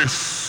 This.